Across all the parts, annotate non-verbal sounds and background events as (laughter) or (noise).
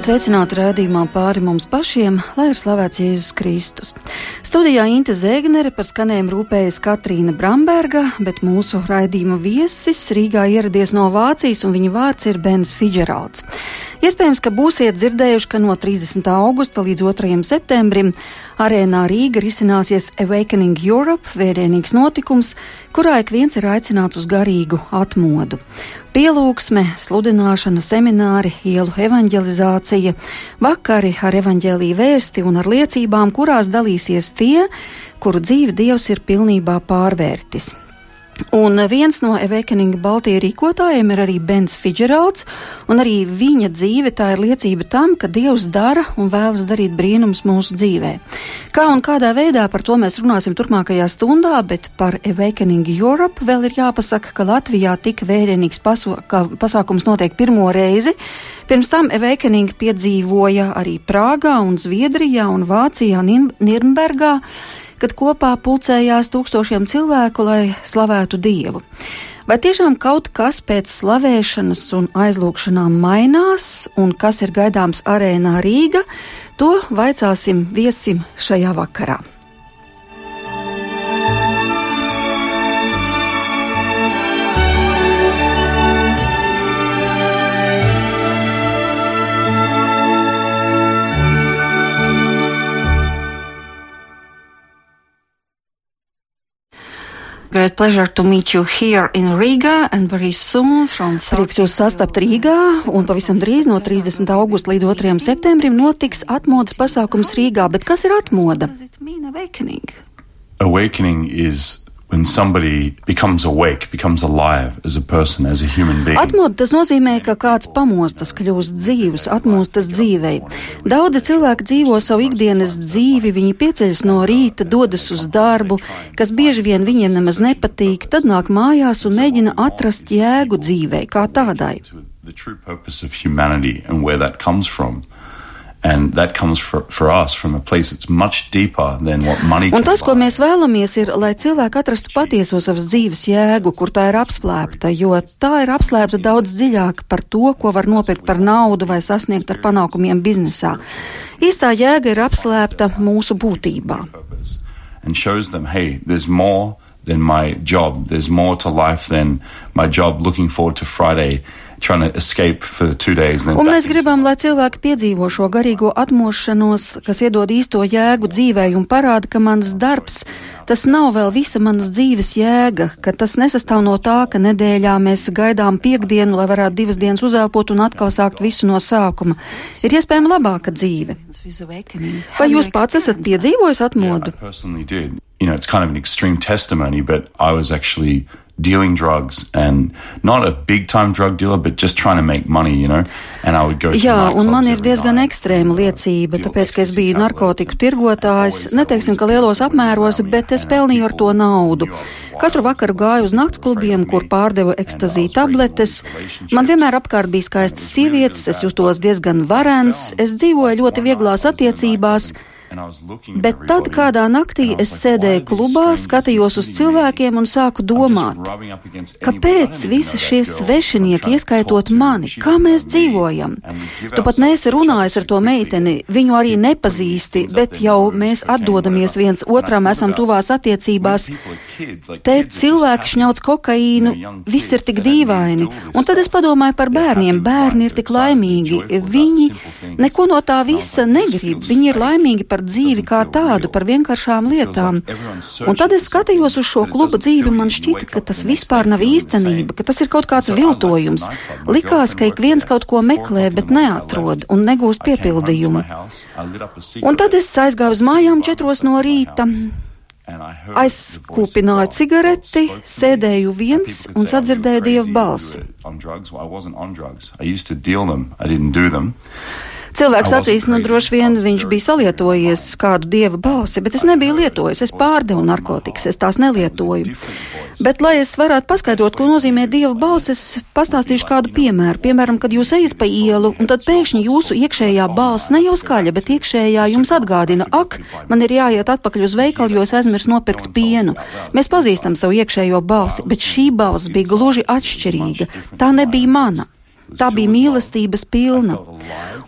Esiet sveicināti rādījumā pāri mums pašiem, lai ir slavēts Jēzus Kristus. Studijā Inte Zēgnere par skanējumu rūpējas Katrīna Bramberga, bet mūsu raidījuma viesis Rīgā ieradies no Vācijas un viņa vārds ir Bens Fidžeralds. Iespējams, ka būsiet dzirdējuši, ka no 30. augusta līdz 2. septembrim arēnā Rīga risināsies Awakening Europe, vērienīgs notikums, kurā ik viens ir aicināts uz garīgu atmodu. Pielūgsme, sludināšana, semināri, ielu evanģelizācija, vakari ar evaņģēlīju vēsti un ar liecībām, kurās dalīsies tie, kuru dzīvi Dievs ir pilnībā pārvērtis. Un viens no Awakening Baltijas rīkotājiem ir arī Bens Fidžeralds, un arī viņa dzīve tā ir liecība tam, ka Dievs dara un vēlas darīt brīnums mūsu dzīvē. Kā un kādā veidā par to mēs runāsim turpmākajā stundā, bet par Awakening Europe vēl ir jāpasaka, ka Latvijā tik vērienīgs pasākums notiek pirmo reizi. Pirms tam Awakening piedzīvoja arī Prāgā un Zviedrijā un Vācijā Nirnbergā kad kopā pulcējās tūkstošiem cilvēku, lai slavētu Dievu. Vai tiešām kaut kas pēc slavēšanas un aizlūgšanām mainās, un kas ir gaidāms arēnā Rīga, to vaicāsim viesim šajā vakarā. Pleasure to meet you here in Riga and very soon from Prieks jūs sastapt Rīgā un pavisam drīz no 30. augusta līdz 2. septembrim notiks atmodas pasākums Rīgā. Bet kas ir atmoda? Awakening is when somebody becomes awake, becomes alive as a person, as a human being. Atmodu tas nozīmē, ka kāds pamostas, kļūst dzīvs, atmostas dzīvei. Daudzi cilvēki dzīvo savu ikdienas dzīvi, viņi pieceļas no rīta, dodas uz darbu, kas bieži vien viņiem nemaz nepatīk, tad nāk mājās un mēģina atrast jēgu dzīvei kā tādai. The true purpose of humanity and where that comes from. Un tas, ko mēs vēlamies, ir, lai cilvēki atrastu patieso savas dzīves jēgu, kur tā ir apslēpta, jo tā ir apslēpta daudz dziļāk par to, ko var nopirkt par naudu vai sasniegt ar panākumiem biznesā. Īstā jēga ir apslēpta mūsu būtībā. And shows them, hey, there's more than my job. There's more to life than my job. Looking forward to Friday Un mēs gribam, lai cilvēki piedzīvo šo garīgo atmošanos, kas iedod īsto jēgu dzīvē un parāda, ka mans darbs, tas nav vēl visa manas dzīves jēga, ka tas nesastāv no tā, ka nedēļā mēs gaidām piekdienu, lai varētu divas dienas uzelpot un atkal sākt visu no sākuma. Ir iespējama labāka dzīve. Vai jūs pats esat piedzīvojis atmodu? Yeah, you know, it's kind of an extreme testimony, but I was actually dealing drugs and not a big time drug dealer, but just trying to make money, you know. And I would go Jā, un man ir diezgan ekstrēma liecība, tāpēc, ka es biju narkotiku tirgotājs, neteiksim, ka lielos apmēros, bet es pelnīju ar to naudu. Katru vakaru gāju uz naktsklubiem, kur pārdeva ekstazīju tabletes. Man vienmēr apkārt bija skaistas sievietes, es jutos diezgan varens, es dzīvoju ļoti vieglās attiecībās. Bet tad kādā naktī es sēdēju klubā, skatījos uz cilvēkiem un sāku domāt, kāpēc visi šie svešinieki, ieskaitot mani, kā mēs dzīvojam? Tu pat neesi runājis ar to meiteni, viņu arī nepazīsti, bet jau mēs atdodamies viens otram, esam tuvās attiecībās. Te cilvēki šņauc kokaīnu, viss ir tik dīvaini. Un tad es padomāju par bērniem. Bērni ir tik laimīgi. Viņi neko no tā visa negrib. Viņi ir laimīgi par par dzīvi kā tādu, par vienkāršām lietām. Un tad es skatījos uz šo kluba dzīvi, man šķita, ka tas vispār nav īstenība, ka tas ir kaut kāds viltojums. Likās, ka ik viens kaut ko meklē, bet neatrod un negūst piepildījumu. Un tad es aizgāju uz mājām četros no rīta. Aizkūpināju cigareti, sēdēju viens un sadzirdēju dievu balsi. Cilvēks acīs, nu droši vien viņš bija salietojies kādu dieva balsi, bet es nebiju lietojis, es pārdevu narkotikas, es tās nelietoju. Bet, lai es varētu paskaidrot, ko nozīmē dieva balss, es pastāstīšu kādu piemēru. Piemēram, kad jūs ejat pa ielu, un tad pēkšņi jūsu iekšējā balss ne jau skaļa, bet iekšējā jums atgādina, ak, man ir jāiet atpakaļ uz veikalu, jo es aizmirsu nopirkt pienu. Mēs pazīstam savu iekšējo balsi, bet šī balss bija gluži atšķirīga. Tā nebija mana. Tā bija mīlestības pilna.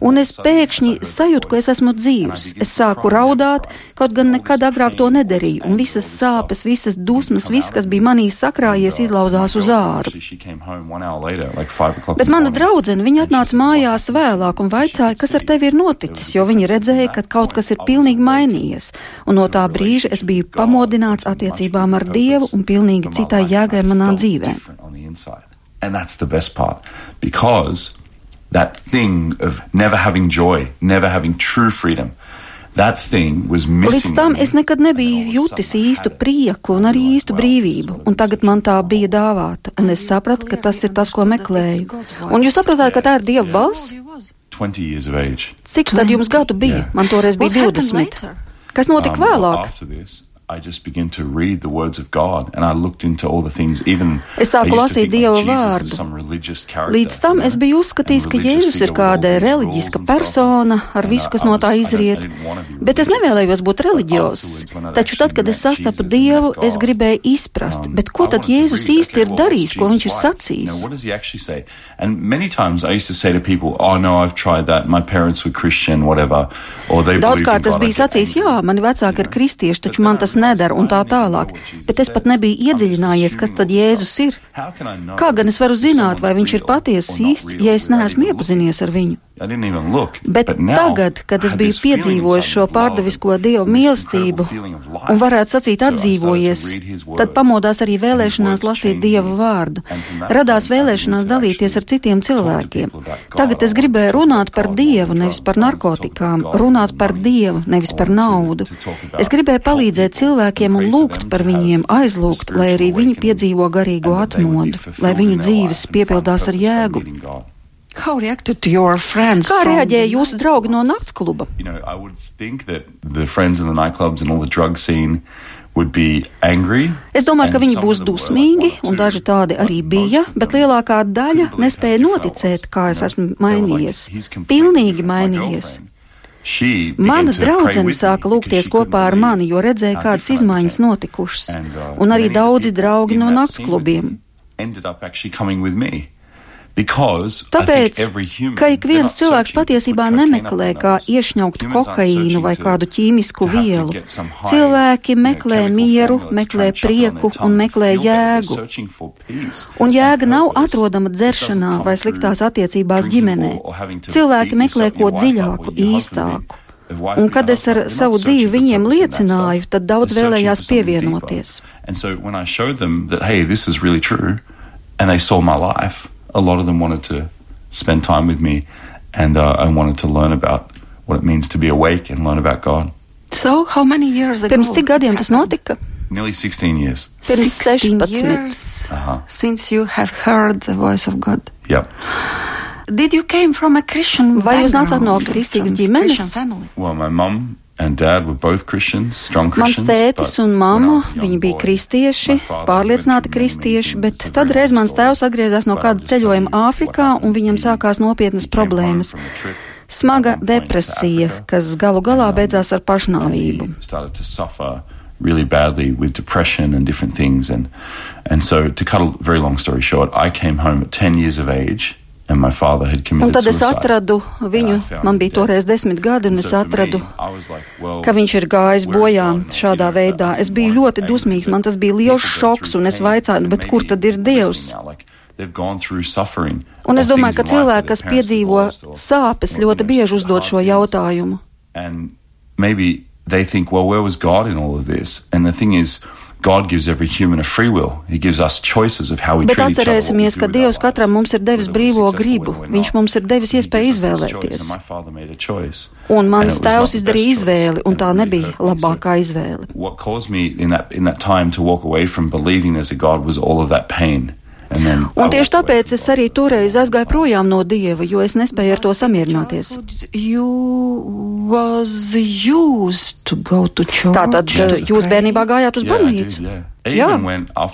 Un es pēkšņi sajūtu, ka es esmu dzīvs. Es sāku raudāt, kaut gan nekad agrāk to nedarīju, un visas sāpes, visas dusmas, viss, kas bija manī sakrājies, izlauzās uz āru. Bet mana draudzene, viņa atnāca mājās vēlāk un vaicāja, kas ar tevi ir noticis, jo viņa redzēja, ka kaut kas ir pilnīgi mainījies. Un no tā brīža es biju pamodināts attiecībām ar Dievu un pilnīgi citai jēgai manā dzīvē. And that's the best part because that thing of never having joy, never having true freedom. Līdz tam es nekad nebiju jutis īstu prieku un arī īstu brīvību, un tagad man tā bija dāvāta, un es sapratu, ka tas ir tas, ko meklēju. Un jūs sapratāt, ka tā ir Dieva balss? Cik tad jums gadu bija? Man toreiz bija 20. Kas notika um, vēlāk? I just began to read the words of God and I looked into all the things even Es sāku lasīt Dieva vārdu. Līdz tam es biju uzskatījis, ka Jēzus ir kāda reliģiska persona ar visu, kas no tā izriet, bet es nevēlējos būt reliģios. Taču tad, kad es sastapu Dievu, es gribēju izprast, um, bet ko tad Jēzus īsti ir darījis, ko viņš ir sacījis? And many times I used to say to people, oh no, I've tried that, my parents were Christian, whatever. Daudzkārt es biju sacījis, jā, mani vecāki ir kristieši, taču man tas nedara un tā tālāk, bet es pat nebiju iedziļinājies, kas tad Jēzus ir. Kā gan es varu zināt, vai viņš ir patiesi īsts, ja es neesmu iepazinies ar viņu? Bet tagad, kad es biju piedzīvojis šo pārdevisko dievu mīlestību un varētu sacīt atdzīvojies, tad pamodās arī vēlēšanās lasīt dievu vārdu. Radās vēlēšanās dalīties ar citiem cilvēkiem. Tagad es gribēju runāt par dievu, nevis par narkotikām, runāt par dievu, nevis par naudu. Es gribēju palīdzēt cilvēkiem un lūgt par viņiem, aizlūgt, lai arī viņi piedzīvo garīgo atmodu, lai viņu dzīves piepildās ar jēgu. Kā reaģēja jūsu draugi no nakts kluba? You know, Es domāju, ka viņi būs dusmīgi, un daži tādi arī bija, bet lielākā daļa nespēja noticēt, kā es esmu mainījies. Pilnīgi mainījies. Mana draudzene sāka lūgties kopā ar mani, jo redzēja, kādas izmaiņas notikušas, uh, un arī daudzi draugi no naktsklubiem. Tāpēc, ka ik viens cilvēks patiesībā nemeklē, kā iešņaukt kokaīnu vai kādu ķīmisku vielu. Cilvēki meklē mieru, meklē prieku un meklē jēgu. Un jēga nav atrodama dzeršanā vai sliktās attiecībās ģimenē. Cilvēki meklē ko dziļāku, īstāku. Un kad es ar savu dzīvi viņiem liecināju, tad daudz vēlējās pievienoties. And so when I showed them that, hey, this is really true, and they saw my life, a lot of them wanted to spend time with me and uh, I wanted to learn about what it means to be awake and learn about God. So, how many years ago? Pirms cik gadiem tas notika? Nearly 16 years. Pirms 16 years uh-huh. since you have heard the voice of God. Yep. Did you came from a Christian Vai jūs nācāt no kristīgas ģimenes? Well, my mom Mans tētis un mamma, viņi bija kristieši, pārliecināti kristieši, bet tad reiz mans tēvs atgriezās no kāda ceļojuma Āfrikā un viņam sākās nopietnas problēmas. Smaga depresija, kas galu galā beidzās ar pašnāvību. really badly with depression and different things. And, and so, to cut a very long story short, I came home at 10 years of age Un tad es atradu viņu, man bija toreiz desmit gadi, un es atradu, ka viņš ir gājis bojā šādā veidā. Es biju ļoti dusmīgs, man tas bija liels šoks, un es vaicāju, bet kur tad ir Dievs? Un es domāju, ka cilvēki, kas piedzīvo sāpes, ļoti bieži uzdod šo jautājumu. They think, well, where was God in all of this? And the thing is, God gives every human a free will. He gives us choices of how we Bet atcerēsimies, ka Dievs katram mums ir devis brīvo gribu. Viņš mums ir devis iespēju izvēlēties. Un mans tēvs izdarīja izvēli, un tā nebija labākā izvēle. Pain. Un tieši tāpēc es arī toreiz aizgāju projām no Dieva, jo es nespēju ar to samierināties. Tātad jūs bērnībā gājāt uz baznīcu? Jā. Arī one or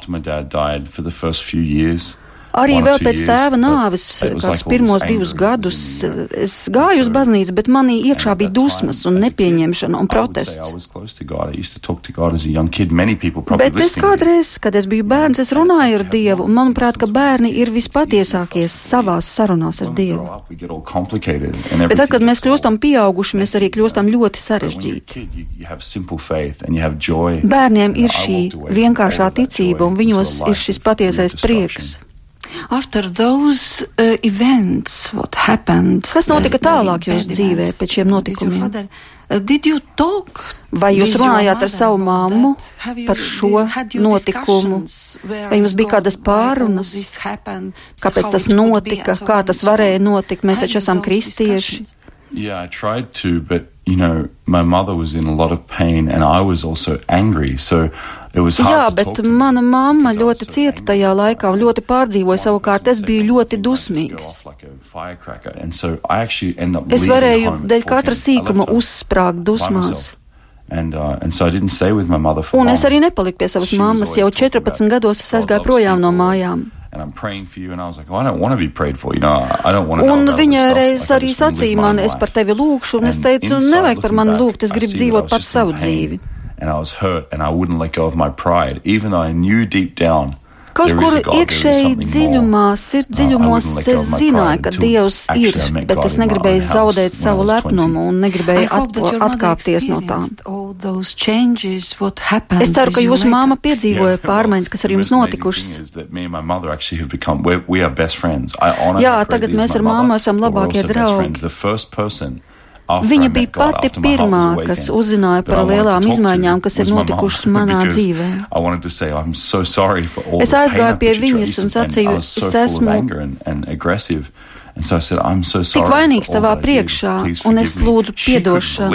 vēl two pēc years, tēva but nāves, it was kādus like all pirmos this divus anger that gadus, was in me, you know. es gāju uz baznīcu, bet manī iekšā bija dusmas un nepieņemšana un protests. Bet es kādreiz, kad es biju bērns, es runāju ar Dievu, un manuprāt, ka bērni ir vispatiesākie savās sarunās ar Dievu. Bet tad, kad mēs kļūstam pieauguši, mēs arī kļūstam ļoti sarežģīti. Bērniem ir šī vienkāršā ticība, un viņos ir šis patiesais prieks. After those uh, events, what happened? Kas notika tālāk jūsu dzīvē pēc šiem notikumiem? uh, Did you talk Vai jūs runājāt ar savu you- par šo notikumu? Vai jums bija kādas pārunas? Kāpēc tas notika, kā tas varēja notikt? Mēs taču esam kristieši. Yeah, I tried to, but you know, my mother was in a lot of pain and I was also angry. So it was hard Jā, bet mana mamma ļoti cieta tajā laikā un ļoti pārdzīvoja. Savukārt es biju ļoti dusmīgs. Es varēju dēļ katra sīkuma uzsprāgt dusmās. And, uh, and so I didn't stay with my mother for Un es arī nepaliku pie savas mammas. Jau talking 14 about gados es aizgāju projām no mājām. And I'm praying for you, and I was like, oh, I don't want to be prayed for. You know, I don't want to. Un viņa reiz arī sacīja man, es par tevi lūkšu, un es teicu, nevajag par mani lūgt, es gribu dzīvot in savu dzīvi. And I was hurt, and I wouldn't let go of my pride, even though I knew deep down. Kaut kur iekšēji dziļumā, sirds Uh, es zināju, ka Dievs ir, bet es negribēju zaudēt savu was 20. lepnumu un negribēju atkāpties no happened Es ceru, ka jūsu māma piedzīvoja pārmaiņas, kas ar jums notikušas. Jā, tagad mēs ar mammu esam labākie draugi. Viņa bija pati pirmā, kas uzzināja par lielām izmaiņām, kas ir notikušas manā dzīvē. So Es aizgāju pie viņas un sacīju, es esmu so said, so Tik vainīgs tavā priekšā, un es forgive me." lūdzu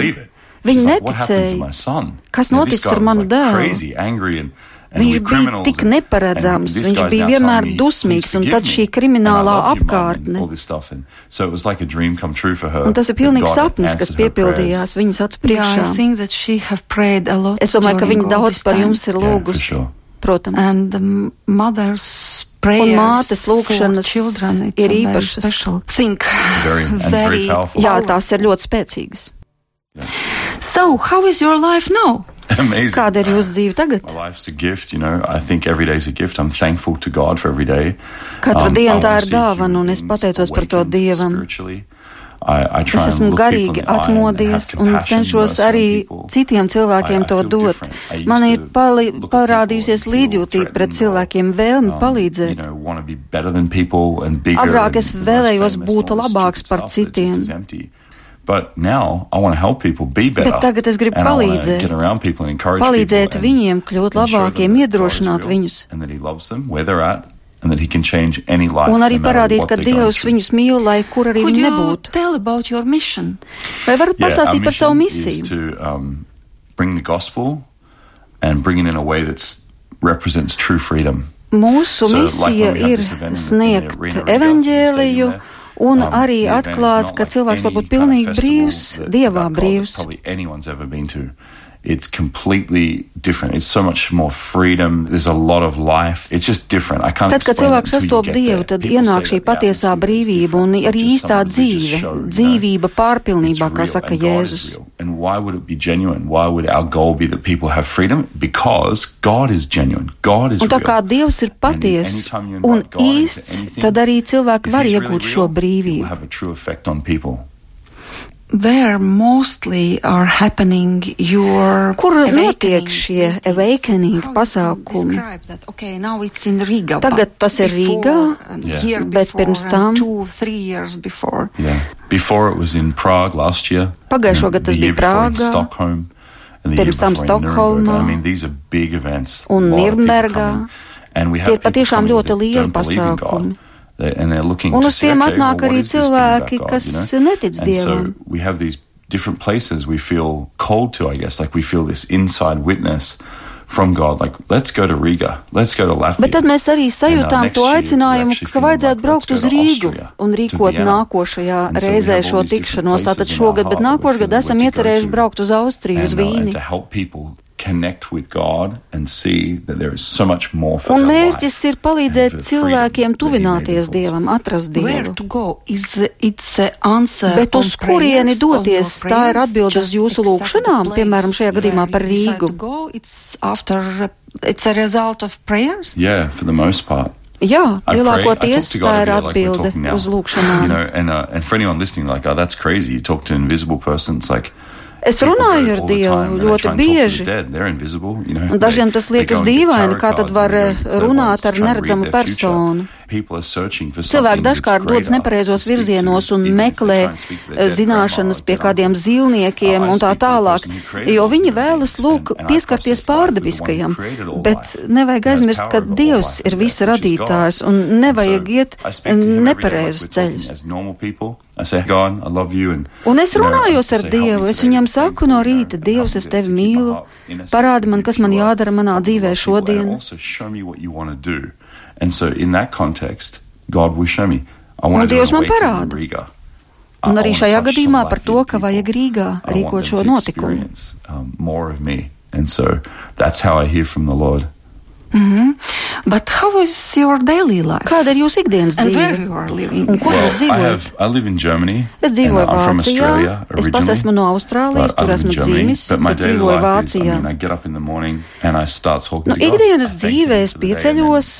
it. Viņa She's like, "What happened to neticēja. my son?" Kas noticis ar manu dēlu? Viņš bija criminals tik neparedzams, viņš bija vienmēr dusmīgs, "Please un tad šī kriminālā love you, Mum," and apkārtne. Un tas ir had sapnis, kas piepildījās viņas acu priekšā. I think that she have prayed a lot Es domāju, ka viņa daudz par jums ir lūgusi. Protams. And the m- mother's prayers Un mātes for lūkšanas children, ir īpašas. Very, very. Jā, tās ir ļoti spēcīgas. So, how is your life now? Amazing. Kāda ir jūsu dzīve tagad? My life's a gift, you know. I think every day's a gift. I'm thankful to God for every day. Katru Um, dienu tā ir dāvana, un es pateicos par to Dievam. I, I try Es esmu garīgi atmodies un cenšos arī citiem cilvēkiem to dot. Man ir pali, parādījusies līdzjūtība pret cilvēkiem, vēlme um, palīdzēt. You know, want to be better than people and bigger Agrāk es vēlējos būt labāks par citiem. But now I want to help people be better. Bet tagad es gribu palīdzēt. get around people and encourage Palīdzēt people and viņiem kļūt labākiem, iedrošināt viņus. And that he loves them where they're at and that he can change any life. Un arī no parādīt, what ka Dievs viņus mīl, lai kur arī Could viņi you nebūtu. tell about your mission? Vai varat Yeah, our pastāstīt par savu mission is misiju? to um, bring the gospel and bring it in a way that represents true freedom. Mūsu So, like misija have ir sniegt evaņģēliju stadium un Um, arī atklāt, ka cilvēks var būt pilnīgi brīvs, dievā brīvs. It's completely different. It's so much more freedom. There's a lot of life. It's just different. I can't Tad, kad cilvēks sastop Dievu, tad People ienāk šī patiesā brīvība un arī īstā dzīve, dzīvība pārpilnībā, kā saka Jēzus. And why would it be genuine? Why would our goal be that people have freedom? Because God is genuine. God is Un tā kā Dievs ir you un īsts, tad arī cilvēki var iegūt šo brīvību. have a true effect on people. Where mostly are happening your Kur notiek awakening šie awakening pasākumi? describe that? Okay, now it's in Riga. Tagad tas ir before Rīgā, and Yeah. here bet before pirms tam- two, three years before. Yeah. Before it was in Prague last year. Pagājušo gadu tas bija Prāgā, Stockholm. And the pirms year tam before in Nuremberg. Stokholmā I mean, these are big events. un Nirnbergā. coming. And we Tie have ir patiešām coming ļoti lieli pasākumi. They- And they're looking Un to uz tiem okay, atnāk well, what arī cilvēki, God, kas you know? netic And Dievam. so we have these different places we feel called to, I guess. Like we feel this inside witness from God. Like, let's go to Riga. Let's go to Latvia. Bet tad mēs arī sajūtām And, uh, to next year, aicinājumu, we're actually ka feeling vajadzētu like, braukt uz go to Rīgu Un mērķis ir palīdzēt cilvēkiem tuvināties Dievam, atrast Dievu. Bet uz kurieni doties, tā ir atbilde uz jūsu lūgšanām, piemēram, šajā gadījumā par Rīgu. Yeah, for the most part. Jā, lielākoties tā ir atbilde like uz lūgšanām. You know, and, uh, and for anyone listening, like, oh, that's crazy. You talk to invisible person, it's like, Es runāju ar Dievu ļoti bieži. Un dažiem tas liekas dīvaini, kā tad var eh, runāt ar neredzamu personu. Cilvēki dažkārt dodas nepareizos virzienos un meklē zināšanas pie kādiem zīlniekiem un tā tālāk, jo viņi vēlas, lūk, pieskarties pārdabiskajam, bet nevajag aizmirst, ka Dievs ir visa radītājs un nevajag iet nepareizus ceļus. Un es runājos ar Dievu, es viņam saku no rīta, Dievs, es tevi mīlu, parādi man, kas man jādara manā dzīvē šodien. And so, in that context, God will show me. I want no, to Dievs man parāda. Rīgā. Un arī šajā gadījumā par to, ka vajag Rīgā rīkot šo notikumu. Um, so, that's how I hear from the Lord. Mm -hmm. But how is your daily life? Kāda ir jūsu ikdienas dzīve? And where you are living? Un, kur well, jūs dzīvojat? I, have, I live in Germany. Es dzīvoju Vācijā. Es pats esmu no Austrālijas, tur esmu dzīvis, bet dzīvoju Vācijā. Is, I mean, I get up in the morning and I start talking no, to God. Ikdienas dzīvē es pieceļos,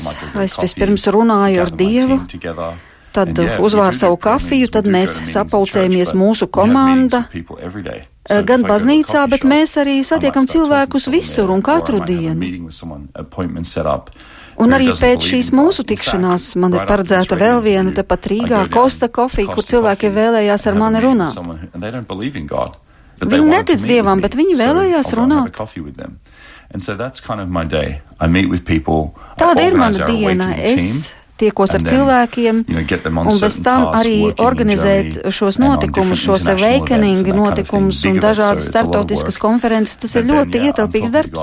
es vispirms runāju ar Dievu. Together tad uzvāra savu kafiju, tad mēs sapulcējamies mūsu komanda. Eh, gan baznīcā, bet mēs arī satiekam cilvēkus visur un katru dienu. Un arī pēc šīs mūsu tikšanās man ir paredzēta vēl viena tepat Rīgā Kosta kofija, kur cilvēki vēlējās ar mani runāt. Viņi netic Dievam, bet viņi vēlējās runāt. Tāda ir mana diena. Es tiekos ar cilvēkiem, un bez tam arī organizēt šos notikumus, šos awakening notikumus un dažādas startautiskas konferences. Tas ir ļoti ietilpīgs darbs.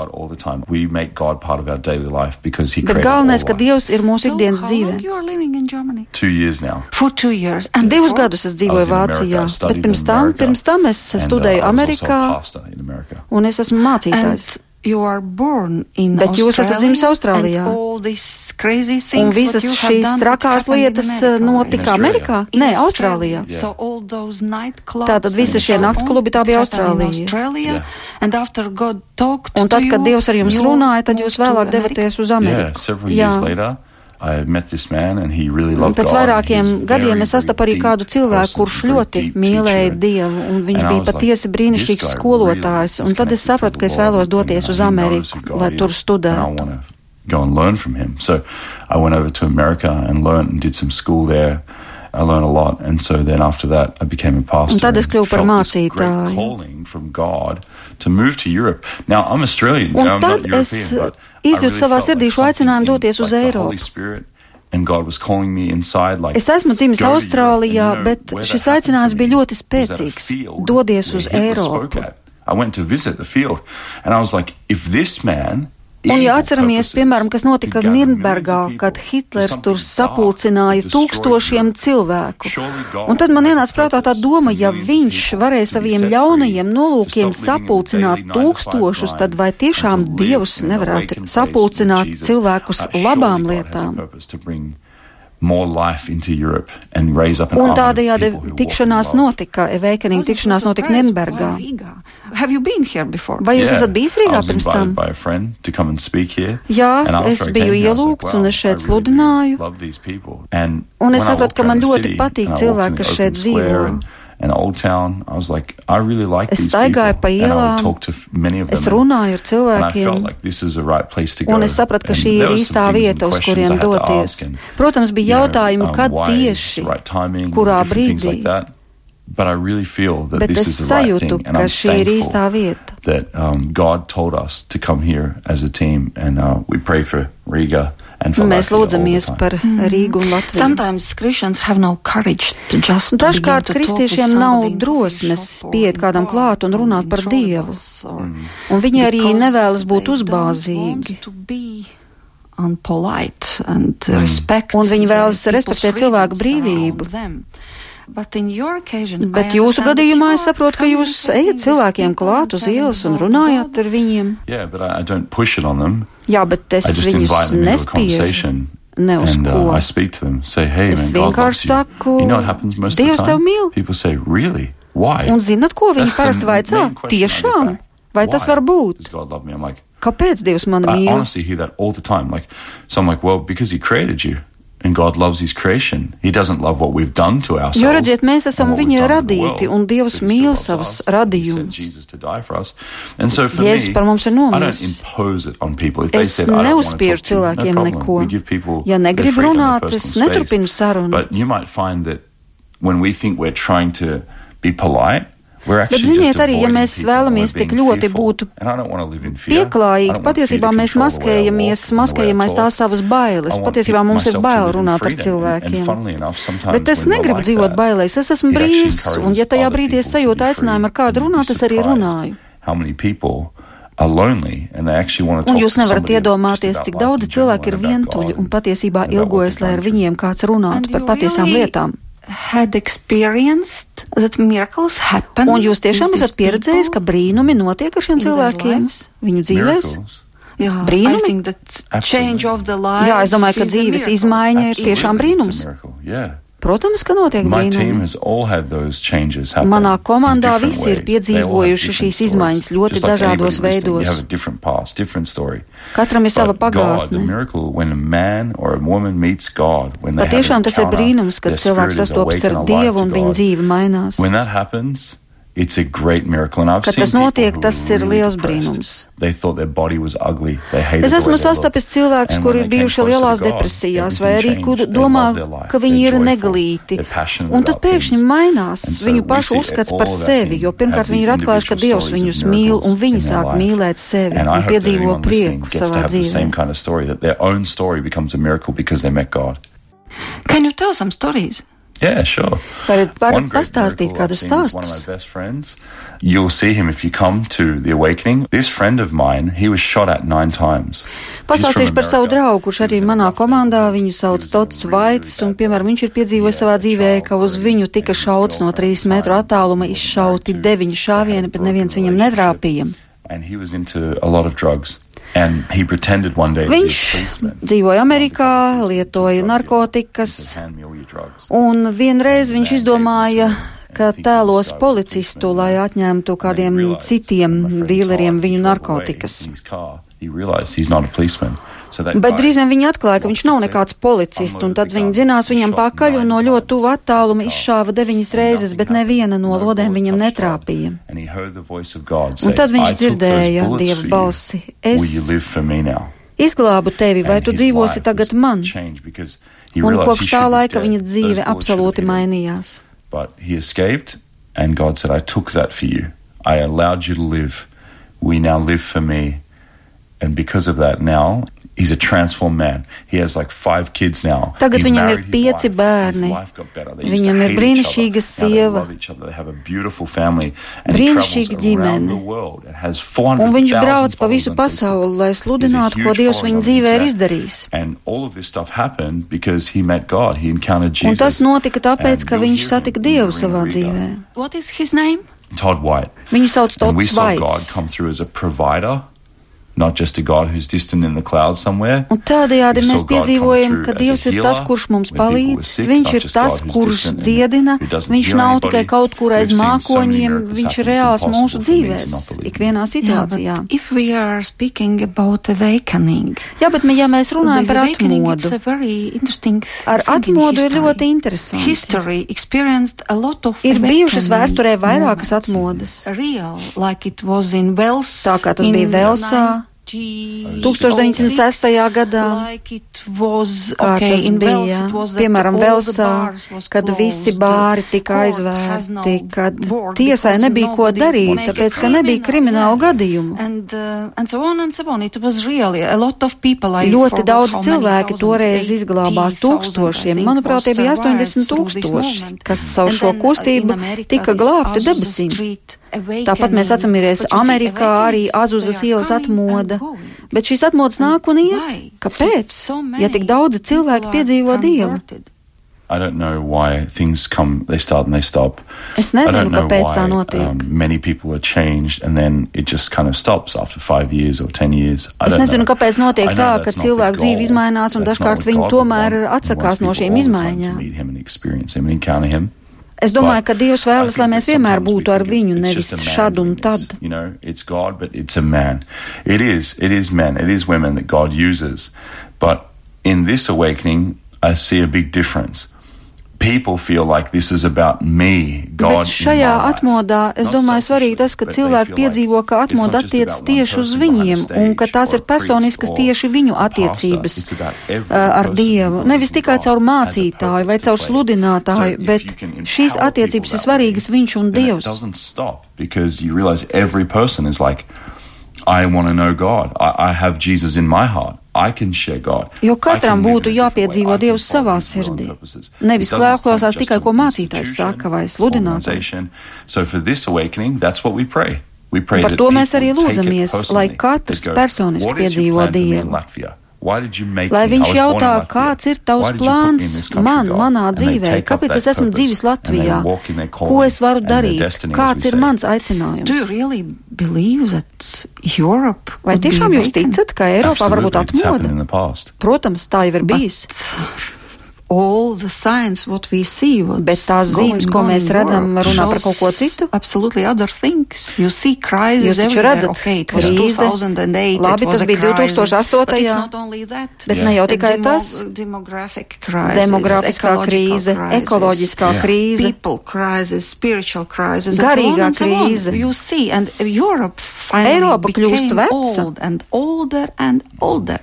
Bet galvenais, ka Dievs ir mūsu ikdienas dzīvē. Divus gadus es dzīvoju Vācijā, bet pirms tam, pirms tam es studēju Amerikā, un es esmu mācītājs. Bet jūs esat dzimis uh, Austrālijā. Un visas šīs trakās lietas notika Amerikā? Nē, Austrālijā. Yeah. So Tātad visi šie naktsklubi tā bija Austrālija. Yeah. Un tad, kad Dievs ar jums runāja, tad jūs vēlāk devaties uz Ameriku. Yeah, Pēc vairākiem gadiem es sastapu arī kādu cilvēku, kurš ļoti mīlēja Dievu, un viņš bija patiesi brīnišķīgs skolotājs, un tad es sapratu, ka es vēlos doties uz Ameriku, lai tur studētu. Go and learn from him. So I went over to America and learned and did some school there. I learned a lot. And so then after that, I became a pastor. Un tad es kļuvu par mācītāju. Calling from God to move to Europe. Now I'm Australian. Un I'm tad European, es izjūtu really savā sirdī šo like aicinājumu doties uz like Eiropu. Inside, like, es esmu dzimis Austrālijā, and, you know, bet šis aicinājums bija ļoti spēcīgs. Dodies uz Eiropu. I went to visit the field, and I was like, if this man Un, ja atceramies, piemēram, kas notika Nirnbergā, kad Hitlers tur sapulcināja tūkstošiem cilvēku, un tad man ienāca prātā tā doma, ja viņš varēja saviem ļaunajiem nolūkiem sapulcināt tūkstošus, tad vai tiešām Dievs nevarētu sapulcināt cilvēkus labām lietām? Un tādējādi tikšanās notika, e, Awakening tikšanās notika Nürnbergā. Vai jūs yeah, esat bijis Rīgā pirms tam? Jā, es biju ielūgts un es šeit sludināju. Un es sapratu, ka man ļoti patīk cilvēki, kas šeit dzīvo. Es staigāju pa ielām, es runāju ar cilvēkiem, like right un es sapratu, ka šī ir īstā vieta, uz kuriem doties. Protams, bija jautājumi, you know, um, kad tieši, right timing, kurā brīdī. Like But I really feel that Bet this is the right thing, and I'm thankful that um, God told us to come here as a team, and uh, we pray for Riga. Mēs lūdzamies par Rīgu un Latviju. Dažkārt kristiešiem nav drosmes pieiet kādam klāt un runāt par Dievu, un viņi arī nevēlas būt uzbāzīgi. And polite and mm. Un viņi vēlas respektēt cilvēku brīvību. Bet jūsu gadījumā es saprotu, ka jūs ejat cilvēkiem klāt uz ielas un runājat ar viņiem. Yeah, Jā, bet es viņus nespiežu. Ne uz and, uh, ko. Uh, them, say, hey, es man, vienkārši saku, you know, Dievs tev mīl. Say, really? Why? Un zinat, ko viņi That's parasti vaicā? Tiešām? Vai Why? tas var būt? Like, Kāpēc Dievs mani mīl? Honestly, like, so I'm like, well, because he created you. Jo redziet, mēs esam viņa radīti, un Dievs mīl savus radījumus. So Jēzus par mums ir nomiris. Es neuzspiežu cilvēkiem neko. Ja negrib runāt, es neturpinu sarunu. When we think we're trying to be polite, Bet, ziniet, arī, ja mēs vēlamies tik ļoti būt pieklājīgi, patiesībā mēs maskējamies, maskējam aiz tā savas bailes. Patiesībā mums ir bail runāt ar cilvēkiem. Bet es negribu dzīvot bailēs, es esmu brīvs, un ja tajā brīdī es sajūtu aicinājumu ar kādu runāt, es arī runāju. Un jūs nevarat iedomāties, cik daudzi cilvēki ir vientuļi un patiesībā ilgojas, lai ar viņiem kāds runātu par patiesām lietām had experienced that miracles happen. Un jūs tiešām esat pieredzējis, ka brīnumi notiek ar šiem cilvēkiem viņu dzīvēs? Miracles. Jā, brīnumi. Jā, es domāju, ka dzīves izmaiņa Absolutely. ir tiešām brīnums. Yeah. Protams, ka notiek brīnumi. Manā komandā visi ir piedzīvojuši šīs izmaiņas ļoti like dažādos veidos. Different past, different Katram ir sava pagātne. Patiešām tas ir brīnums, kad cilvēks sastopas ar Dievu un viņa dzīve mainās. It's a great miracle, and I've Kad tas notiek, tas ir really liels brīnums. Es esmu sastapies cilvēkus, kuri ir bijuši lielās depresijās, vai arī kur domā, ka viņi ir negalīti. Un tad pēkšņi mainās. So viņu pašu uzskats par sevi, jo pirmkārt viņi ir atklājuši, ka Dievs viņus mīl, un viņi sāk mīlēt sevi un piedzīvo prieku savā dzīvē. Can you tell some stories? Yeah, sure. Varat, varat pastāstīt kādu stāstu? You'll see him if you come to the awakening. This friend of mine, he was shot at nine times. Pastāstīšu par savu draugu, kurš arī manā komandā, viņu sauc Tots Vaits, un, piemēram, viņš ir piedzīvojis savā dzīvē, ka uz viņu tika šauts no trīs metru attāluma izšauti deviņi šāvieni, bet neviens viņam netrāpīja. And he was into a lot of drugs. Viņš dzīvoja Amerikā, lietoja narkotikas, un vienreiz viņš izdomāja, ka tēlos policistu, lai atņemtu kādiem citiem dīleriem viņu narkotikas. He realized he's not a policeman. So Bet drīz vien viņi atklāja, ka viņš nav nekāds policists, un tad viņi dzinās viņam pakaļ un no ļoti tuvu attāluma izšāva deviņas reizes, bet neviena no lodēm viņam netrāpīja. Un tad viņš dzirdēja Dieva balsi. Es izglābu tevi, vai tu dzīvosi tagad man? Un kopš tā laika viņa dzīve absolūti mainījās. And God said, I took that for you. I allowed you to live. We now live for me. And because of that now, He's a transformed man. He has like five kids now. Tagad he viņam ir pieci bērni. Viņam ir brīnišķīga sieva. Brīnišķīga ģimene. Un viņš brauc pa visu pasauli, lai sludinātu, ko Dievs viņa dzīvē ir izdarījis. Un tas notika tāpēc, ka viņš satika Dievu savā dzīvē. Viņu sauc Todd White. Un tādējādi mēs piedzīvojam, ka Dievs ir tas, kurš mums palīdz, Viņš ir tas, kurš dziedina, Viņš nav tikai kaut kur aiz mākoņiem, Viņš ir reāls mūsu dzīvēs, ikvienā situācijā. Jā, bet ja mēs runājam par atmodu, ar atmodu ir ļoti interesanti. Ir bijušas vēsturē vairākas atmodas, tā kā tas bija Velsā. 1906. gadā Arkein bija, piemēram, Velsā, kad visi bāri tika aizvērti, kad tiesai nebija ko darīt, tāpēc, ka nebija kriminālu gadījumu. Ļoti daudz cilvēki toreiz izglābās tūkstošiem, manuprāt, tie bija 80 tūkstoši, kas caur šo kustību tika glābti debesīm. Tāpat mēs atceramies Amerikā arī Azuzas ielas atmoda, bet šīs atmodas nāk un iet. Kāpēc? Ja tik daudzi cilvēki piedzīvo Dievu. Come, start start. Es nezinu, kāpēc why, tā notiek. Um, kind of years years. Es nezinu, kāpēc notiek tā, ka cilvēku dzīve izmainās un that's dažkārt viņi tomēr atsakās no šīm izmaiņām to meet him and experience him and encounter him. Es domāju, But ka Dievs I vēlas, lai think mēs that vienmēr sometimes we būtu ar think viņu, it's nevis just a man šad un doing tad. this. You know, it's God, but it's a man. It is. It is men. It is women that God uses. But in this awakening, I see a big difference. People feel like this is about me, God. Bet šajā atmodā es domāju svarīgi tas, ka cilvēki piedzīvo, ka atmoda one tieši uz viņiem un ka tās ir personiskas tieši viņu attiecības ar Dievu. Nevis tikai caur mācītāju vai caur sludinātāju, bet šīs attiecības ir svarīgas viņš un Dievs. because you realize every person is like, I want to know God. I, I have Jesus in my heart. I can share God. Jo katram būtu jāpiedzīvo Dievs savā sirdī. Nevis point tikai, ko mācītājs saka vai sludinātājs. organization. So for this awakening, that's what we pray. We pray Par to mēs arī lūdzamies, lai katrs personiski "What is your piedzīvo Dievu?" Latvia? Why did you make Lai viņš jautā, kāds ir tavs Why did you put me in plāns this country, man, manā dzīvē, kāpēc that es esmu dzīvis Latvijā, walk in their ko es varu darīt, kāds ir mans Do you aicinājums. really believe that Europe Vai tiešām jūs ticat, ka Eiropā var būt Absolutely, happened atmoda? Protams, tā jau ir bijis. All the signs what we see Bet tās zīmes, going ko mēs redzam, runā par kaut ko shows citu. absolutely other things you see crisis Jūs taču redzat okay, krīze. 2008 Labi, tas bija crisis, 2008. but it's not only that Bet Yeah. ne jau tikai demo- tas. demographic crisis, Demografiskā ecological krīze, crisis, ekoloģiskā Yeah. krīze. people crisis, spiritual crisis, Garīgā and so on and so krīze. You see, and Europe finally Eiropa kļūst became veca. old and older and older.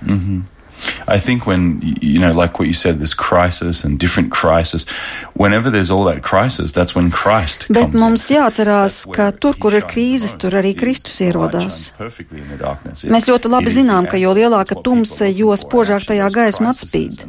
I think when you know, like what you said, this crisis and different crisis. Whenever there's all that crisis, that's when Christ. Bet comes mums in. jāatcerās, ka tur, kur ir krīzes, tur arī Kristus ierodās. Mēs ļoti labi zinām, ka jo lielāka tumsa, jo spožāk tajā gaisma atspīd.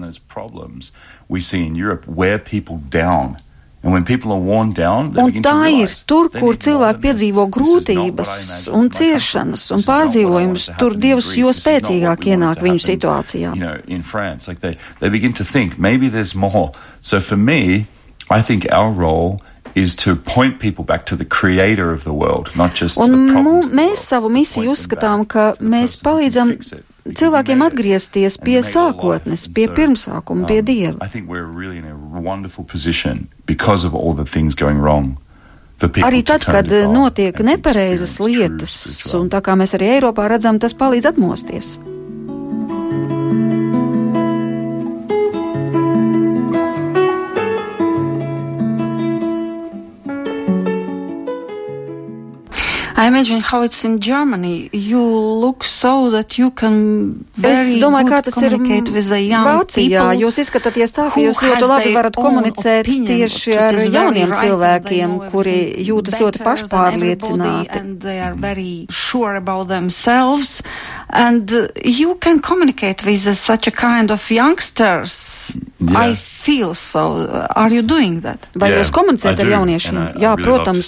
And those problems we see in Europe wear people down. And when people are worn down, they Un begin to tā ir realize tur, they kur need more cilvēki than this. piedzīvo This is not what I grūtības imagined un my country. ciešanas This un is not what I pārdzīvojumus. wanted to Tur happen in Dievs Greece. jo This is not what spēcīgāk we wanted ienāk to viņu happen, situācijā. You know, in France, like they, they begin to think maybe there's more. So for me, I think our role is to point people back to the creator of the world, not just to Un the mu, problems of the mēs world. savu Point misiju them uzskatām, back ka to the mēs person who can palīdzam cilvēkiem atgriezties pie sākotnes, pie pirmsākuma, pie um, Dieva. Arī tad, kad notiek nepareizas lietas, un tā kā mēs arī Eiropā redzam, tas palīdz atmosties. I imagine how it's in Germany. You look so that you can Es very domāju, good kā tas ir communicate with the young Vācijā. people Jūs izskatāties tā, ka who jūs ļoti labi varat komunicēt tieši ar it is very jauniem right and they cilvēkiem, kuri jūtas ļoti pašpārliecināti. Sure about themselves. And you can communicate with uh, such a kind of youngsters. Yeah. I feel so. Are you doing that? Vai Yeah, jūs komunicējat I ar do, jauniešiem? and I, Jā, I really love to protams.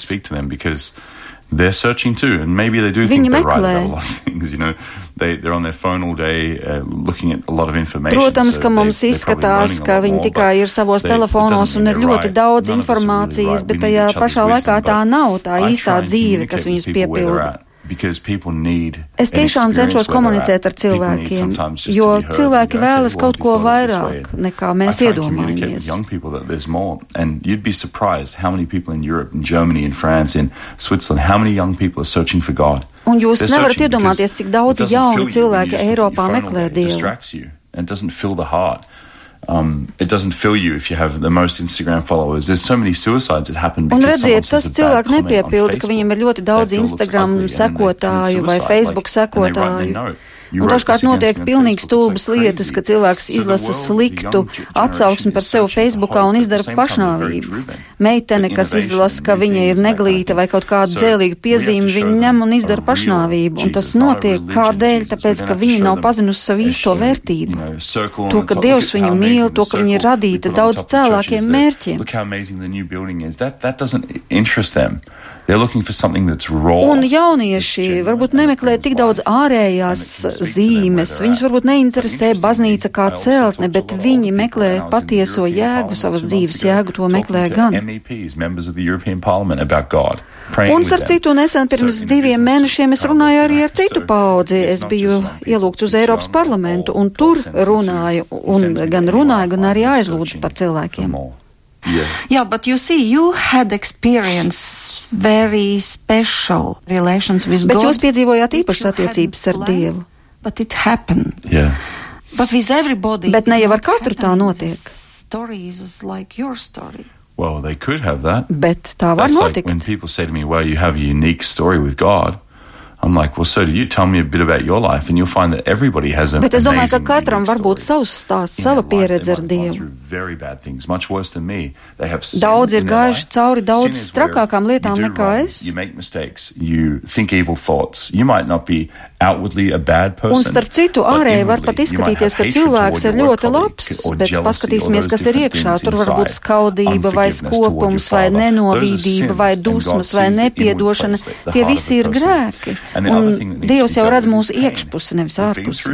They're searching too, and maybe they do Viņi think they're right meklē. about a lot of things. You know, they they're on their phone all day, uh, looking at a lot of information. Protams, so ka they- mums probably izskatās, ka viņi more, tikai ir savos they- telefonos un ir ļoti right. daudz None are really informācijas, right. bet tajā pašā laikā tā nav tā īstā dzīve, kas viņus piepilda. At, Because people need Es tiešām cenšos komunicēt ar cilvēkiem, jo cilvēki vēlas kaut ko it vairāk nekā mēs iedomājamies. with young people that there's more, and you'd be surprised how many people in Europe, in Germany, in France, in Switzerland, how many young people are searching for God. Un jūs They're nevarat iedomāties, cik it doesn't jauni cilvēki Eiropā meklē. It Dievu. and doesn't fill the heart. Um, it doesn't fill you if you have the most Instagram followers. There's so many suicides that happen Un redziet, tas on nepiepilda, ka viņiem ir ļoti daudz Instagram sekotāju vai Facebook sekotāju. Their note, "You Un dažkārt notiek pilnīgi Facebook." It's stulbas lietas, ka cilvēks izlasa sliktu atsauksmi par sevi Facebookā un izdara pašnāvību. Meitene, kas izlasa, ka viņa ir neglīta vai kaut to piezīmi, show viņa ņem un izdara pašnāvību. Un tas notiek kādēļ? Tāpēc, ka show nav pazinusi savu īsto vērtību. To, ka. Dievs viņu mīl, to, ka viņi ir on daudz cēlākiem mērķiem. Un jaunieši varbūt nemeklē tik daudz ārējās zīmes, viņus varbūt neinteresē baznīca kā celtne, bet viņi meklē patieso jēgu, savas dzīves jēgu, to meklē gan. Un starp citu, nesen pirms diviem mēnešiem es runāju arī ar citu paudzi. Es biju ielūgts uz Eiropas parlamentu un tur runāju, un gan runāju, gan arī aizlūdzu par cilvēkiem. Yeah. yeah, but you see, you had experience very special relations with Bet God. jūs piedzīvojāt īpašas attiecības ar Dievu. But it happened. Yeah. But with everybody. Bet ne jau ar katru tā notiek. Stories is like your story. Well, they could have that. Bet tā var That's like notikt. when people say to me, "Well, you have a unique story with God." I'm like, well, so do you. Tell me a bit about your life, and you'll find that everybody has a. Bet es domāju, ka katram var būt savs stāsts, sava pieredze ar Dievu. Daudz ir gājuši cauri daudz trakākām lietām nekā es. Un starp citu, ārēji var pat izskatīties, ka cilvēks ir ļoti labs, bet paskatīsimies, kas ir iekšā. Tur var būt skaudība vai skopums vai nenovīdība vai dusmas vai nepiedošana. Tie visi ir grēki. Un Dievs jau redz mūsu iekšpusi, nevis ārpusi.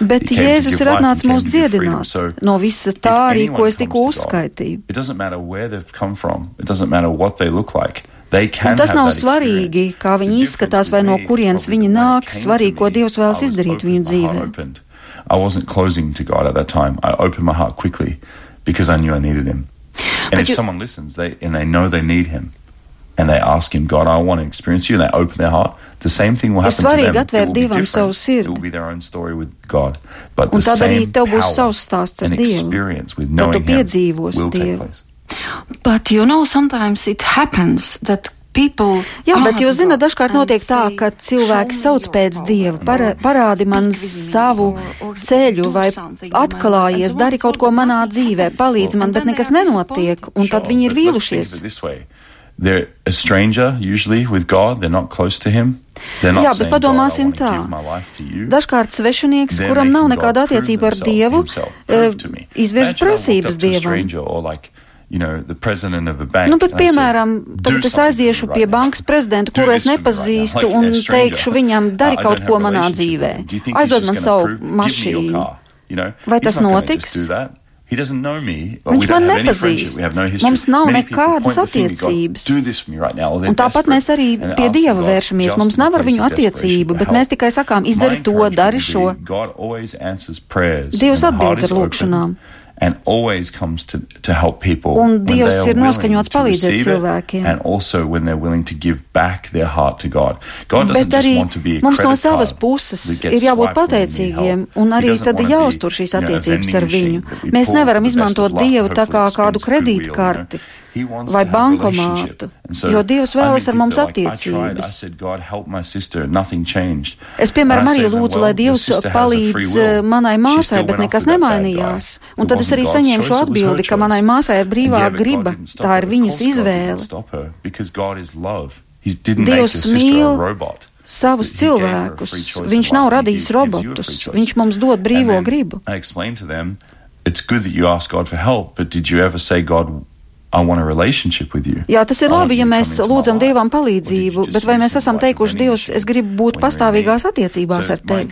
Bet Jēzus ir atnācis mūs dziedināt no visa tā arī, ko es tikko uzskaitīju. Un tas nav svarīgi, kā viņi izskatās vai no kurienes viņi nāk, svarīgi, ko Dievs vēlas izdarīt viņu dzīvē. I wasn't closing to God at that time. I opened my heart quickly because I knew I needed Him. And But if you- someone listens, they and they know they need Him, and they ask Him, God, I want to experience You, and they open their heart, the same thing will happen to them. It atvērt will be Dievam different. savu sirdi. It will be their own story with God, but Un the tad arī same tev būs power and experience with knowing Him will take place. But you know, sometimes it happens that people. Jā, bet jūs zināt, dažkārt notiek tā, say, ka cilvēki "Show me sauc pēc power," Dieva, para, parādi man savu ceļu vai atklājies, dari kaut ko manā dzīvē, palīdzi man, bet nekas nenotiek, un tad viņi ir vīlušies. it this way. They're a stranger usually with God. They're not close to Him. They're not Jā, bet padomāsim tā. give my life to you. Dažkārt svešinieks, They're kuram nav nekāda attiecība ar Dievu, eh, izvirz prasības Dievam. You know, the president of a bank, Nu, bet, piemēram, "Do tagad es aiziešu pie now." bankas prezidenta, kuru es nepazīstu, un teikšu viņam, dari kaut ko manā dzīvē. Aizdod man savu mašīnu. Vai tas notiks? Viņš man nepazīst. Mums nav nekādas attiecības. do this for me right now, or they're Un tāpat mēs arī pie Dieva vēršamies. Mums nav ar viņu attiecību, bet mēs tikai sakām, izdari to, dari šo. Dievs atbild ar lūgšanām. And always comes to, to help people Un Dievs ir noskaņots palīdzēt cilvēkiem. and also when they're willing to give back their heart to God. God doesn't Bet just arī want to be a mums no savas puses ir jābūt pateicīgiem, un arī tad jāuztur šīs attiecības ar viņu. Mēs nevaram izmantot Dievu tā kā kādu spins goodwill, you know. Kredītkarti He wants vai bankomātu, jo Dievs vēlas ar mums attiecības. Es, piemēram, arī lūdzu, lai Dievs palīdz eh, manai māsai, bet nekas nemainījās. Un tad es arī saņēmu šo atbildi, ka manai māsai ir brīvā griba. Tā ir viņas izvēle. Dievs mīl robot. savus cilvēkus. Viņš nav radījis robotus. Viņš mums dod brīvo gribu. It's good that you ask God for help, but did you ever say, God, I want a relationship with you? Jā, tas ir labi, ja mēs lūdzam. Dievam palīdzību, bet vai mēs esam teikuši, Dievs, es gribu būt pastāvīgās attiecībās ar tevi?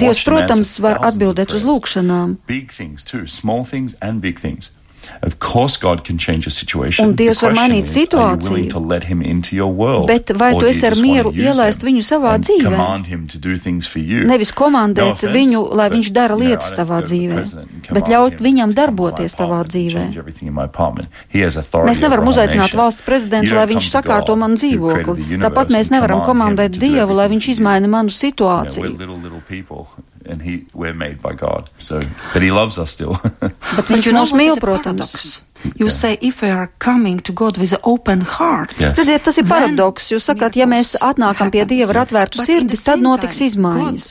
Dievs, protams, var atbildēt uz lūgšanām. Of course, God can change a situation. Un Dievs var mainīt situāciju. world? Bet vai tu esi ar mieru ielaist viņu savā dzīvē? Nevis komandēt No viņu, lai viņš dara lietas tavā dzīvē, bet ļaut viņam darboties tavā dzīvē. Mēs nevaram uzaicināt valsts prezidentu, lai viņš sakārto manu dzīvokli. Tāpat mēs nevaram komandēt Dievu, lai viņš izmaina manu situāciju. And he, we're made by God. So, but he loves us still. Bet (laughs) But viņš you know mūs what mīl, is a protams. paradox? You say if we are coming to God with an open heart. Yes. Redziet, tas ir paradoks. Jūs sakāt, ja mēs atnākam pie Dieva ar atvērtu sirdi, tad notiks izmaiņas.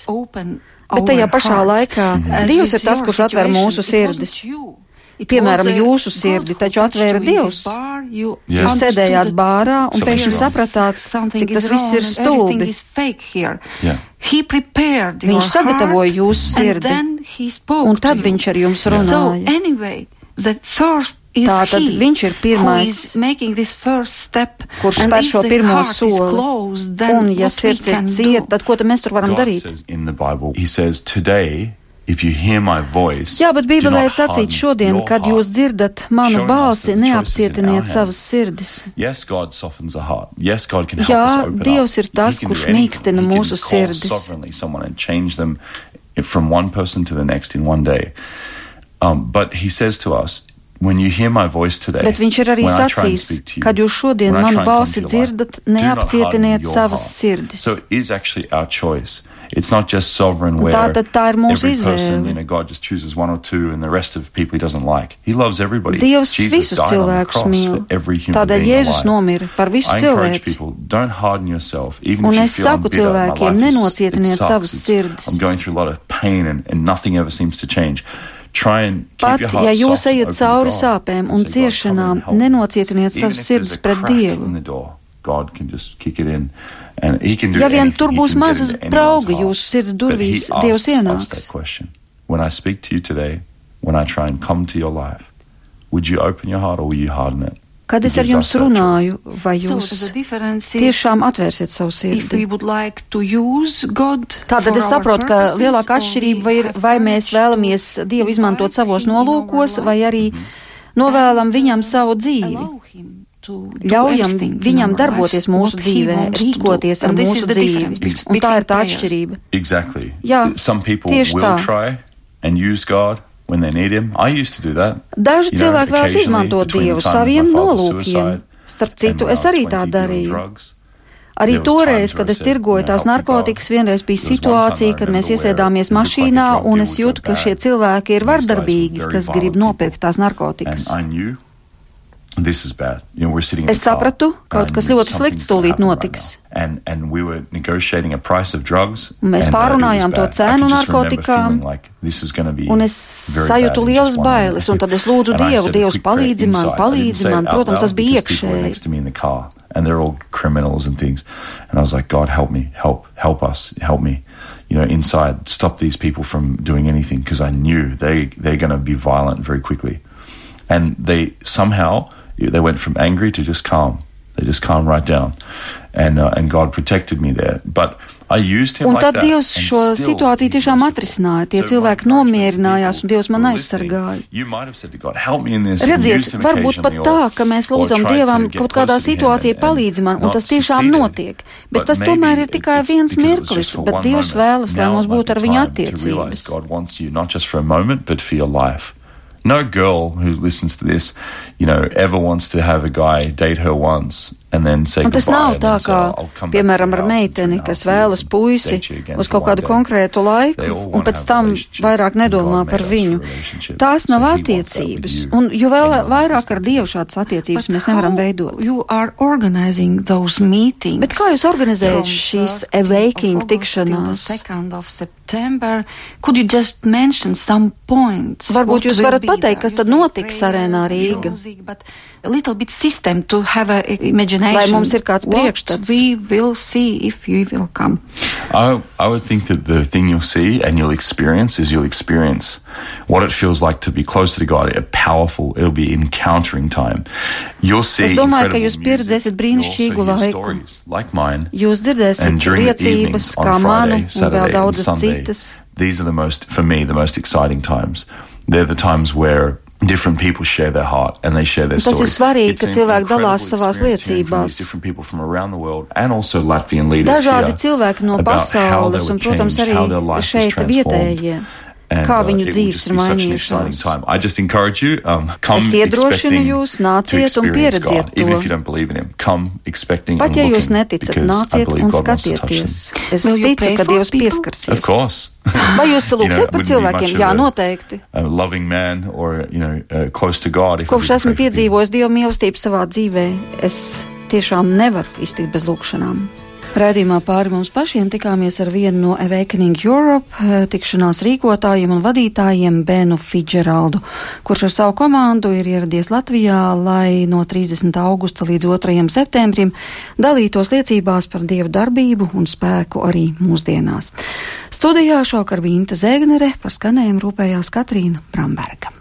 Bet tajā pašā laikā As Dievs with ir tas, kurš atver mūsu sirdis. you. It Piemēram, jūsu sirdi taču atvēra Dievs. bar, you Yes. Jūs understood sēdējāt that bārā un Something pēkšņi is wrong. sapratāt, cik tas is viss ir stulbi. is fake here. Yeah. He prepared your Viņš sagatavoja heart, jūsu and sirdi, then he spoke un tad to you. viņš ar jums So runāja. anyway, the first is Tātad he viņš ir who pirmais, is making this first step. kurš And spēr if šo the pirmo heart is soli. closed, then Un, ja sirds ir can cieta, do? tad ko tad mēs tur varam God darīt? Jā, bet Bībelē ir sacīts šodien, kad heart." jūs dzirdat manu balsi, neapcietiniet savas sirdis. Yes, God softens a heart. Yes, God can help Jā, us open Dievs ir tas, kurš mīkstina mūsu sirdis. sovereignly someone and change them from one person to the next in one day. Um, but He says to us, when you hear my voice today, Bet viņš ir arī sacījis, you, kad jūs šodien manu balsi dzirdat, neapcietiniet savas sirdis. So is. It's not just sovereign Un where tā tad tā ir mūsu every person, izvēle. you know, God just chooses one or two and the rest of people he doesn't like. He loves everybody. Dievs Jesus visus died on the cilvēkus cross mīl. for every human Tādēļ being Jēzus alive. nomira par visu I encourage cilvēci. people, don't harden yourself. Even Un if you es feel saku I'm bitter, my cilvēkiem, life is- nenocietiniet it sucks, savas it's- sirdis. I'm going through a lot of pain and, and nothing ever seems to change. Try and keep Pat your ja heart jūs soft and ejat open to cauri God sāpēm and un say, "God, come in ciešanām, and help me." nenocietiniet Even savas if there's sirdis a pret crack Dievu. in the door, God can just kick it in. And he can do Ja vien anything. tur He būs mazas heart. jūsu sirds But he durvīs, asks Dievs ienāks. that question. When I speak to you today, when I try and come to your life, would you open your heart or will you harden it? Kad es ar jums runāju, vai So jūs tiešām atvērsiet savu if we sirdi? would like to use God Tātad es saprotu, ka lielākā atšķirība vai ir, vai mēs vēlamies Dievu izmantot savos nolūkos, vai arī novēlam viņam savu dzīvi. To do Ļaujam viņam darboties mūsu dzīvē, to rīkoties ar mūsu dzīvi. Un tā ir tā atšķirība. Exactly. Jā, Some people tieši will tā. try and use God when they need Him. I used to do that. Daži You know, cilvēki vēlas izmantot Dievu saviem nolūkiem. Starp citu, es arī tā 20 doing darīju. Arī toreiz, kad es tirgoju "No, tās narkotikas, God." vienreiz bija situācija, kad mēs iesēdāmies mašīnā, un es jūtu, ka šie cilvēki ir vardarbīgi, kas grib nopirkt tās narkotikas. Es the car, sapratu, kaut and I kas knew ļoti something's slikts gonna tūlīt happen right notiks. now. and, and we were negotiating a price of drugs. Un mēs and, uh, it was pārunājām to bad. I cenu could just remember narkotikām, feeling Like this is gonna be Un es very sajūtu bad in lielas just one minute. bailes, un tad es lūdzu And I Dievu, said a Dievs quick prayer palīdzi man, inside. I didn't palīdzi say it man. out Protams, loud tas bija because people were iekšēji. next to me in the car, and they're all criminals and things. And I was like, God, help me, help, help us, help me. You know, inside, stop these people from doing anything because I knew they they're going to be violent very quickly. And they somehow they went from angry to just calm. They just calmed right down, and uh, and God protected me there. But I used him Un tad Dievs šo situāciju tiešām atrisināja. Tie cilvēki nomierinājās, un Dievs man aizsargāja. You might have said to God, help me in this. and Redziet, varbūt pat tā, ka mēs lūdzam Dievam kaut kādā situācijā palīdzi man, un tas tiešām notiek. Bet But tas tomēr ir tikai viens mirklis, bet Dievs vēlas, lai mums būtu ar viņu attiecības. God wants you not just for a moment, but for your life. No girl who listens to this, you know, ever wants to have a guy date her once and then say Un tas goodbye nav and tā kā, "Oh, I'll come back to piemēram, ar meiteni, kas vēlas puisi date you again uz kaut kādu day." konkrētu laiku, un pēc have tam relationship, vairāk nedomā par viņu. Tās nav attiecības, you. un jo vēl vairāk ar Dievu šādas attiecības mēs nevaram veidot. You are organizing those meetings. Bet kā jūs organizējat šīs 13th of awakening tikšanās? the 2nd of September. Could you just mention some points? Varbūt jūs varat pateikt, kas tad notiks arēnā Rīga? Music, but A little bit system to have a imagination. Lai mums ir kāds what priekšstats. we will see if you will come. I, I would think that the thing you'll see and you'll experience is you'll experience what it feels like to be closer to God. A powerful, it'll be encountering time. You'll see. Es domāju, ka incredible jūs pieredzēsiet music. brīnišķīgu You'll also hear laiku. stories like mine. Jūs dzirdēsiet And during the liecības, evenings kā on manu Friday, un vēl Saturday, and daudzas Sunday, citas. these are the most, for me, the most exciting times. They're the times where different people share their heart and they share their Tas ir stories. svarīgi, ka cilvēki dalās savās liecībās. Different people from around the world and also Latvian leaders Dažādi cilvēki no pasaules un, protams, arī šeit vietējie. And, Kā uh, viņu it will dzīves ir be such an exciting mainījušās. time. I just encourage you, um, come Es iedrošinu expecting jūs, to nāciet un experience pieredziet God. Even to. if you don't believe in Him, come expecting Pat ja jūs neticat, because I nāciet believe un skatieties. Es ticu, ka Dievs pieskarsies. Of course. (laughs) Vai jūs You know, lūgsiet par cilvēkiem? Jā, a- noteikti. a loving man or you know uh, close to God. If I Kopš esmu piedzīvojis Dieva mīlestību savā dzīvē, es tiešām nevaru iztikt bez lūgšanām. Raidījumā pāri mums pašiem tikāmies ar vienu no Awakening Europe eh, tikšanās rīkotājiem un vadītājiem Benu Fidžeraldu, kurš ar savu komandu ir ieradies Latvijā, lai no 30. augusta līdz 2. septembrim dalītos liecībās par Dievu darbību un spēku arī mūsdienās. Studijā šokar bija Inta Zēgnere, par skanējumu rūpējās Katrīna Bramberga.